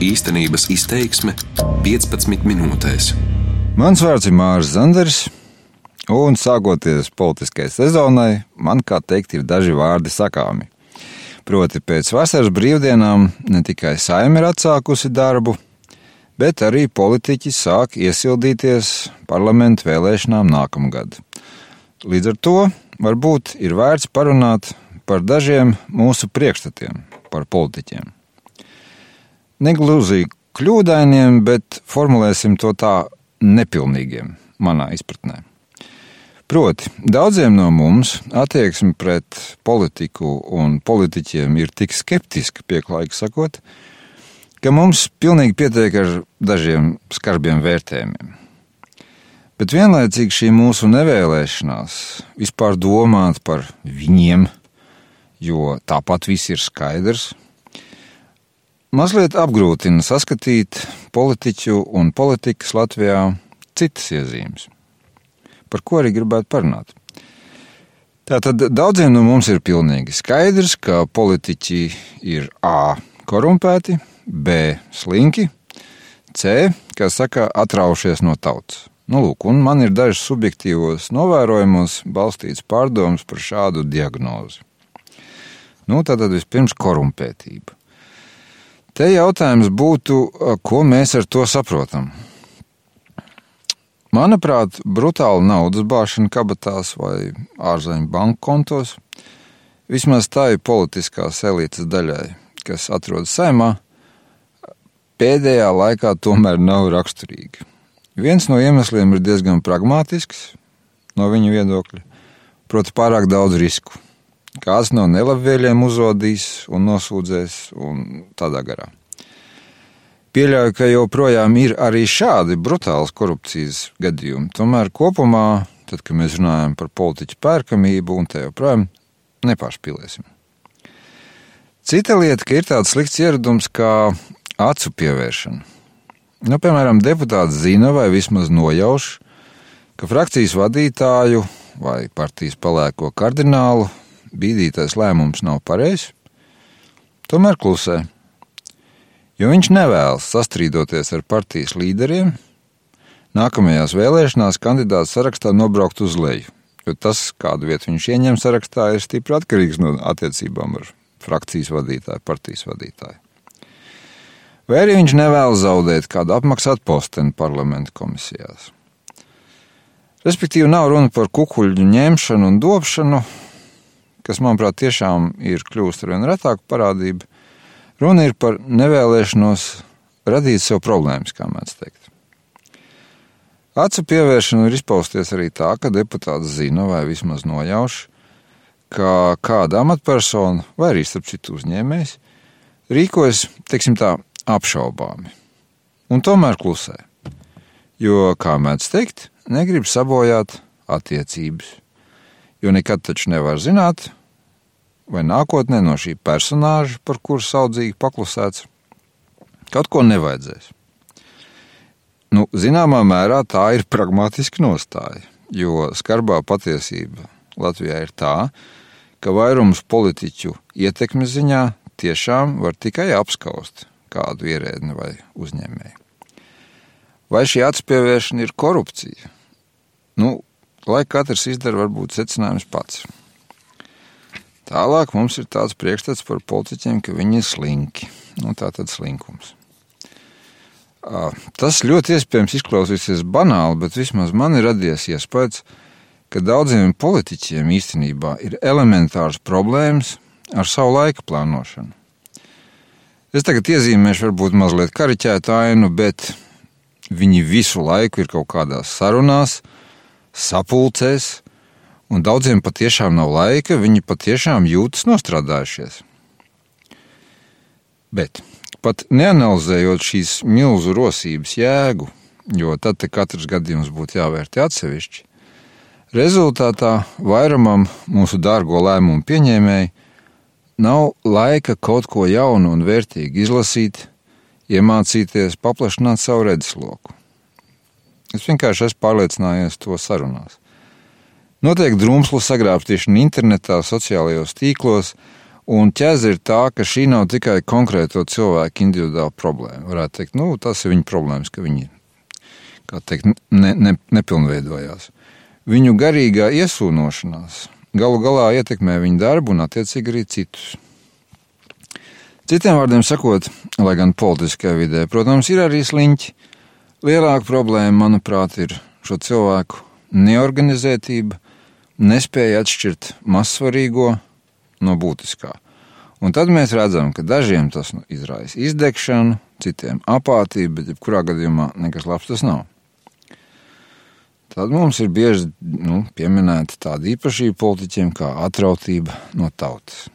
Īstenības izteiksme 15 minūtēs. Mans vārds ir Mārcis Zanders, un sākoties politiskajai sezonai, man, kā teikt, ir daži vārdi sakāmi. Proti, pēc vasaras brīvdienām ne tikai saime ir atsākusi darbu, bet arī politiķi sāk iesildīties parlamentu vēlēšanām nākamgad. Līdz ar to varbūt ir vērts parunāt par dažiem mūsu priekšstatiem par politiķiem. Negluži kļūdainiem, bet formulēsim to tā nepilnīgiem, manā izpratnē. Proti, daudziem no mums attieksme pret politiku un politiķiem ir tik skeptiska, pieklājīgi sakot, ka mums pilnīgi pietiek ar dažiem skarbiem vērtējumiem. Bet vienlaicīgi šī mūsu nevēlēšanās vispār domāt par viņiem, jo tāpat viss ir skaidrs. Mazliet apgrūtina saskatīt politiķu un politikas Latvijā citas iezīmes, par ko arī gribētu parunāt. Tātad daudziem no mums ir pilnīgi skaidrs, ka politiķi ir A. korumpēti, B. slinki, C. kā saka, atraušies no tautas. Nu, lūk, un man ir dažs subjektīvos novērojumos balstīts pārdoms par šādu diagnozi. Nu, tātad vispirms korumpētība. Te jautājums būtu, ko mēs ar to saprotam? Manuprāt, brutāla naudas bāšana kabatās vai ārzemju banku kontos, vismaz tā ir politiskās elites daļai, kas atrodas saimā, pēdējā laikā tomēr nav raksturīga. Viens no iemesliem ir diezgan pragmatisks no viņa viedokļa, proti, pārāk daudz risku kāds no nelabvēliem uzodīs un nosūdzēs un tādā garā. Pieļauju, ka joprojām ir arī šādi brutāls korupcijas gadījumi. Tomēr kopumā, tad, kad mēs runājam par politiķu pērkamību un te joprojām nepārspīlēsim. Cita lieta, ka ir tāds slikts ieradums kā acu pievēršana. Nu, piemēram, deputāts zina vai vismaz nojauš, ka frakcijas vadītāju vai partijas palēko kardinālu bīdītais lēmums nav pareizs, tomēr klusē. Jo viņš nevēlas sastrīdoties ar partijas līderiem, nākamajās vēlēšanās kandidāts sarakstā nobraukt uz leju, jo tas, kādu vietu viņš ieņem sarakstā, ir stipri atkarīgs no attiecībām ar frakcijas vadītāju, partijas vadītāju. Vai arī viņš nevēlas zaudēt kādu apmaksātu posteni parlamentu komisijās. Respektīvi, nav runa par kukuļu ņemšanu un dobšanu, kas, manuprāt, tiešām ir kļuvusi ar vien retāku parādību. Runa ir par nevēlēšanos radīt sev problēmas, kā mēdz teikt. Acu pievēršana ir izpausties arī tā, ka deputāts zina vai vismaz nojauš, ka kāda amatpersona vai arī starp citu uzņēmējs rīkojas, teiksim tā, apšaubāmi. Un tomēr klusē. Jo, kā mēdz teikt, negrib sabojāt attiecības jo nekad taču nevar zināt, vai nākotnē no šī personāža, par kuru saudzīgi paklusēts, kaut ko nevajadzēs. Nu, zināmā mērā tā ir pragmatiska nostāja, jo skarbā patiesība Latvijā ir tā, ka vairums politiķu ietekmes ziņā tiešām var tikai apskaust kādu ierēdni vai uzņēmēju. Vai šī atspieviešana ir korupcija? Nu, lai katrs izdara varbūt secinājums pats. Tālāk mums ir tāds priekšstats par politiķiem, ka viņi ir slinki. Nu, tā tad slinkums. Tas ļoti iespējams izklausīsies banāli, bet vismaz man ir radies iespējas, ka daudziem politiķiem īstenībā ir elementārs problēmas ar savu laika plānošanu. Es tagad iezīmēšu varbūt mazliet kariķētu ainu, bet viņi visu laiku ir kaut kādās sarunās, sapulcēs, un daudziem patiešām nav laika, viņi patiešām jūtas nostrādājušies. Bet pat neanalizējot šīs milzu rosības jēgu, jo tad katrs gadījums būtu jāvērtē atsevišķi, rezultātā vairumam mūsu dārgo lēmumu pieņēmēji nav laika kaut ko jaunu un vērtīgu izlasīt, iemācīties, paplašināt savu redzesloku. Es vienkārši esmu pārliecinājies to sarunās. Notiek drumslu sagrābtīšana internetā, sociālajos tīklos, Un ķēze ir tā, ka šī nav tikai konkrēto cilvēku individuāla problēma. Varētu teikt, nu, tas ir viņa problēmas, ka viņi teikt, ne, ne, nepilnveidojās. Viņu garīgā iesūnošanās galu galā ietekmē viņu darbu un attiecīgi arī citus. Citiem vārdiem sakot, lai gan politiskajā vidē, protams, ir arī sliņķi, lielāka problēma, manuprāt, ir šo cilvēku neorganizētība, nespēja atšķirt mazsvarīgo no būtiskā. Un tad mēs redzam, ka dažiem tas nu, izraisa izdegšanu, citiem apātiju, bet jebkurā gadījumā nekas labs tas nav. Tad mums ir bieži nu, pieminēta tāda īpašība politiķiem kā atrautība no tautas.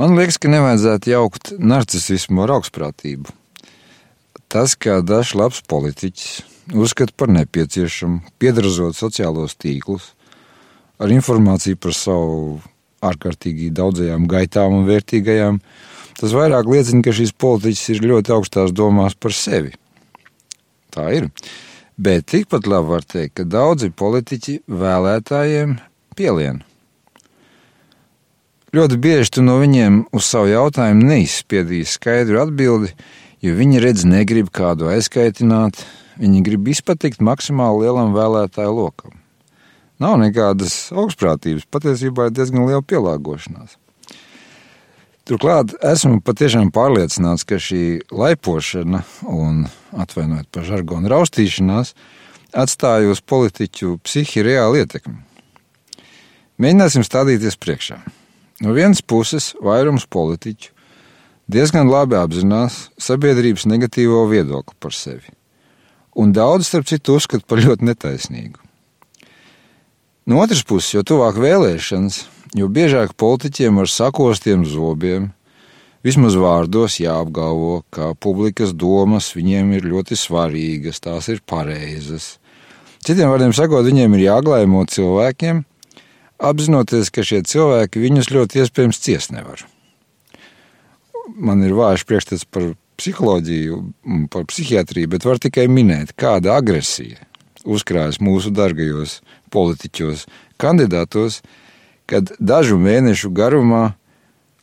Man liekas, ka nevajadzētu jaukt narcismu ar augstprātību. Tas, kā dažs labs politiķis uzskata par nepieciešamu piedrazot sociālos tīklus ar informāciju par savu ārkārtīgi daudzajām gaitām un vērtīgajām, tas vairāk liecina, ka šīs politiķis ir ļoti augstās domās par sevi. Tā ir. Bet tikpat labi var teikt, ka daudzi politiķi vēlētājiem pielien. Ļoti bieži tu no viņiem uz savu jautājumu neizspiedīsi skaidru atbildi, jo viņi redz, negrib kādu aizkaitināt, viņi grib izpatikt maksimāli lielam vēlētāju lokam. Nav nekādas augstprātības, patiesībā ir diezgan liela pielāgošanās. Turklāt esmu patiešām pārliecināts, ka šī laipošana un, atvainojiet par žargonu, raustīšanās atstāja uz politiķu psihi reāli ietekmi. Mēģināsim stādīties priekšā. No vienas puses, vairums politiķu diezgan labi apzinās sabiedrības negatīvo viedokli par sevi, un daudz, starp citu, uzskata par ļoti netaisnīgu. No otras puses, jo tuvāk vēlēšanas, jo biežāk politiķiem ar sakostiem zobiem, vismaz vārdos jāapgalvo, ka publikas domas viņiem ir ļoti svarīgas, tās ir pareizas. Citiem vārdiem sakot, viņiem ir jāglāmo cilvēkiem, apzinoties, ka šie cilvēki viņus ļoti iespējams ciest nevar. Man ir vājš priekšstats par psiholoģiju, par psihiatriju, bet var tikai minēt, kāda agresija uzkrājas mūsu dārgajos politiķos, kandidātos, kad dažu mēnešu garumā,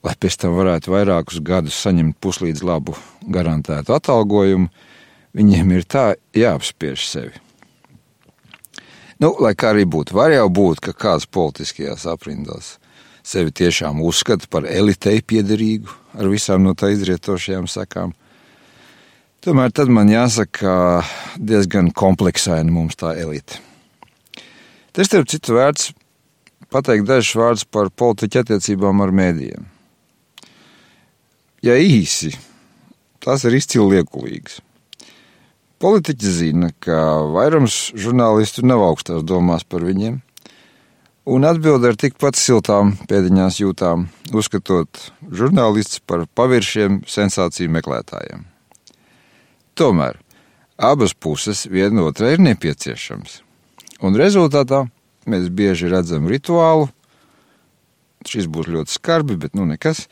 lai pēc tam varētu vairākus gadus saņemt puslīdz labu garantētu atalgojumu, viņiem ir tā jāapspiež sevi. Nu, lai kā arī būtu, var jau būt, ka kāds politiskajās aprindās sevi tiešām uzskata par elitei piederīgu ar visām no tā izrietošajām sekām. Tomēr tad man jāsaka, diezgan kompleksaina mums tā elite. Tas, starp citu, vērts pateikt dažus vārdus par politiķu attiecībām ar mēdījiem. Ja īsi, tās ir izcili liekulīgas. Politiķi zina, ka vairums žurnālistu nav augstās domās par viņiem, un atbild ar tikpat siltām pēdiņās jūtām, uzskatot žurnālistus par paviršiem sensāciju meklētājiem. Tomēr abas puses vienotrai ir nepieciešams. Un rezultātā mēs bieži redzam rituālu. Šis būs ļoti skarbi, bet nu nekas.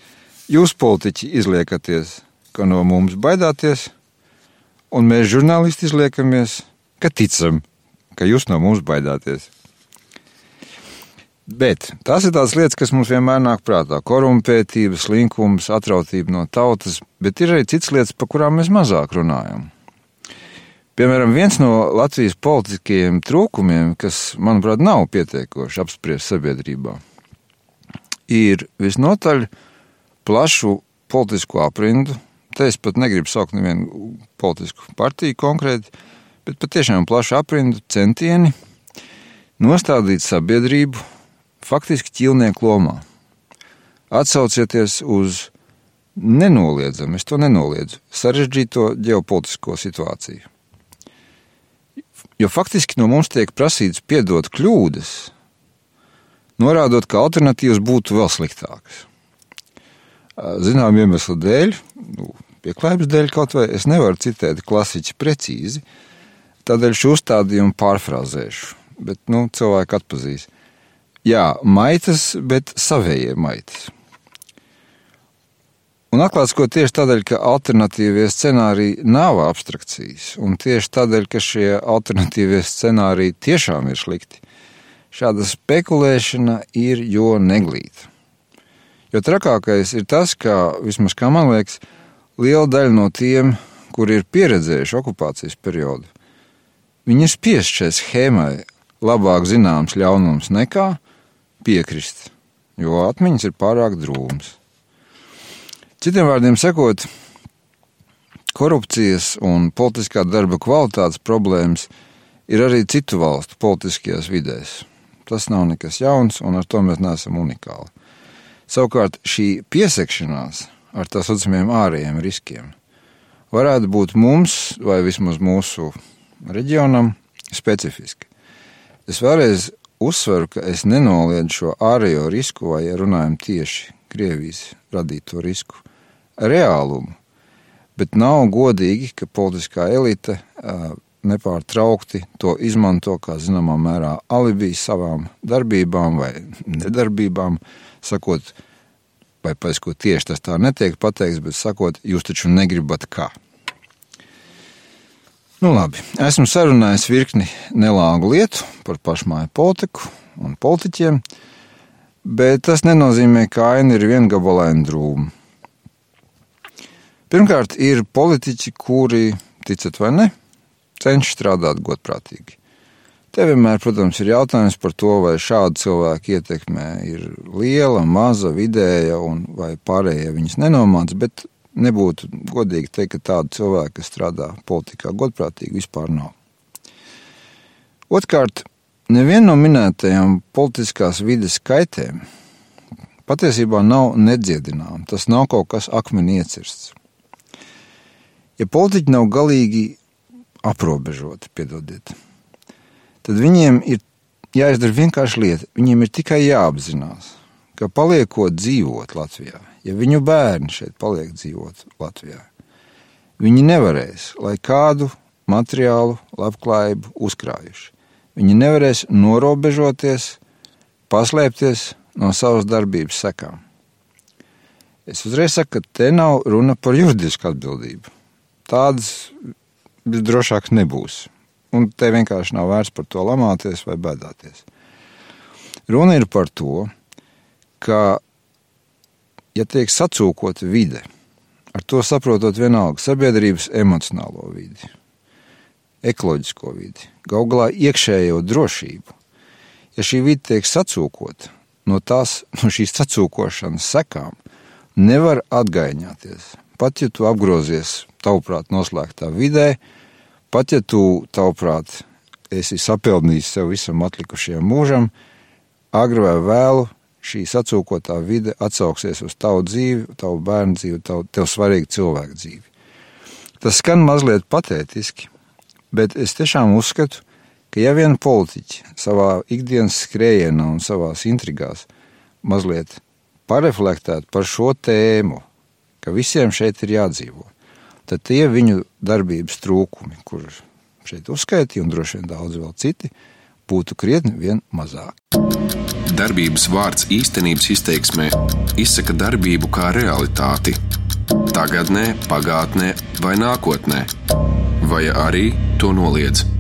Jūs, politiķi, izliekaties, ka no mums baidāties, un mēs, žurnālisti, izliekamies, ka ticam, ka jūs no mums baidāties. Bet tās ir tās lietas, kas mums vienmēr nāk prātā - korumpētība, slinkums, atrautība no tautas, bet ir arī citas lietas, par kurām mēs mazāk runājam. Piemēram, viens no Latvijas politiskajiem trūkumiem, kas, manuprāt, nav pietiekoši apspriests sabiedrībā, ir visnotaļ plašu politisku aprindu. Te es pat negribu saukt nevienu politisku partiju konkrēti, bet patiešām plašu aprindu centieni nostādīt sabiedrību faktiski ķīlnieku lomā. Atsaucieties uz nenoliedzami, es to nenoliedzu, sarežģīto ģeopolitisko situāciju. Jo faktiski no mums tiek prasīts piedot kļūdas, norādot, ka alternatīvas būtu vēl sliktākas. Zinām iemeslu dēļ, nu, pieklājības dēļ kaut vai es nevaru citēt klasiķi precīzi, tādēļ šo uzstādījumu pārfrāzēšu, bet nu, cilvēki atpazīs. Jā, maitas, bet savējie maitas. Un atklāts, ko tieši tādēļ, ka alternatīvie scenāriji nav abstrakcijas, un tieši tādēļ, ka šie alternatīvie scenāriji tiešām ir slikti, šāda spekulēšana ir jo neglīta. Jo trakākais ir tas, ka, vismaz kā man liekas, liela daļa no tiem, kuri ir pieredzējuši okupācijas periodu, viņi ir spiest šai schēmai labāk zināms ļaunums nekā piekrist, jo atmiņas ir pārāk drūmas. Citiem vārdiem sakot, korupcijas un politiskā darba kvalitātes problēmas ir arī citu valstu politiskajās vidēs. Tas nav nekas jauns, un ar to mēs neesam unikāli. Savukārt šī piesekšanās ar tā saucamiem ārējiem riskiem varētu būt mums, vai vismaz mūsu reģionam, specifiski. Es vēlreiz uzsveru, ka es nenoliedu šo ārējo risku, vai ja runājam tieši Krievijas radīto risku, reālumu. Bet nav godīgi, ka politiskā elite nepārtraukti to izmanto kā zināmā mērā alibi savām darbībām vai nedarbībām, sakot, vai pēc ko tieši tas tā netiek pateikts, bet sakot, jūs taču negribat kā. Nu, labi, esmu sarunājis virkni nelāgu lietu par pašmāju politiku un politiķiem, bet tas nenozīmē, ka aina ir viengabalaina drūma. Pirmkārt, ir politiķi, kuri, ticat vai ne, cenšas strādāt godprātīgi. Te vienmēr, protams, ir jautājums par to, vai šāda cilvēka ietekme ir liela, maza, vidēja, un vai pārējie viņas nenomāc, bet nebūtu godīgi teikt, ka tāda cilvēka, kas strādā politikā godprātīgi, vispār nav. Otkārt, neviena no minētajām politiskās vides kaitēm patiesībā nav nedziedināma. Tas nav kaut kas akmeni iecirsts. Ja politiķi nav galīgi aprobežoti, piedodiet, tad viņiem ir jāizdara vienkārši lieta. Viņiem ir tikai jāapzinās, ka paliekot dzīvot Latvijā, ja viņu bērni šeit paliek dzīvot Latvijā, viņi nevarēs, lai kādu materiālu labklājību uzkrājuši. Viņi nevarēs norobežoties, paslēpties no savas darbības sekām. Es uzreiz saku, ka te nav runa par juridisku atbildību. Tādas visdrošāk nebūs. Un te vienkārši nav vērts par to lamāties vai bēdāties. Runa ir par to, ka, ja tiek sacūkota vide, ar to saprotot vienalga sabiedrības emocionālo vidi, ekoloģisko vidi, galu galā iekšējo drošību, ja šī vide tiek sacūkota, no, tās, no šīs sacūkošanas sekām nevar atgaiņāties. Pat ja tu apgrozies tavuprāt noslēgtā vidē, Pat ja tu, tavuprāt, esi sapildījis sev visam atlikušajam mūžam, agri vai vēlu šī sacūkotā vide atsauksies uz tavu dzīvi, tavu bērnu dzīvi, tavu, tev svarīgu cilvēku dzīvi. Tas skan mazliet patētiski, bet es tiešām uzskatu, ka ja vien politiķi savā ikdienas skrējienā un savās intrigās mazliet pareflektētu par šo tēmu, ka visiem šeit ir jādzīvot, tad tie viņu darbības trūkumi, kurus šeit uzskaitīja, un droši vien daudz vēl citi, būtu krietni vien mazāk. Darbības vārds īstenības izteiksmē izsaka darbību kā realitāti. Tagatnē, pagātnē vai nākotnē, vai arī to noliedz.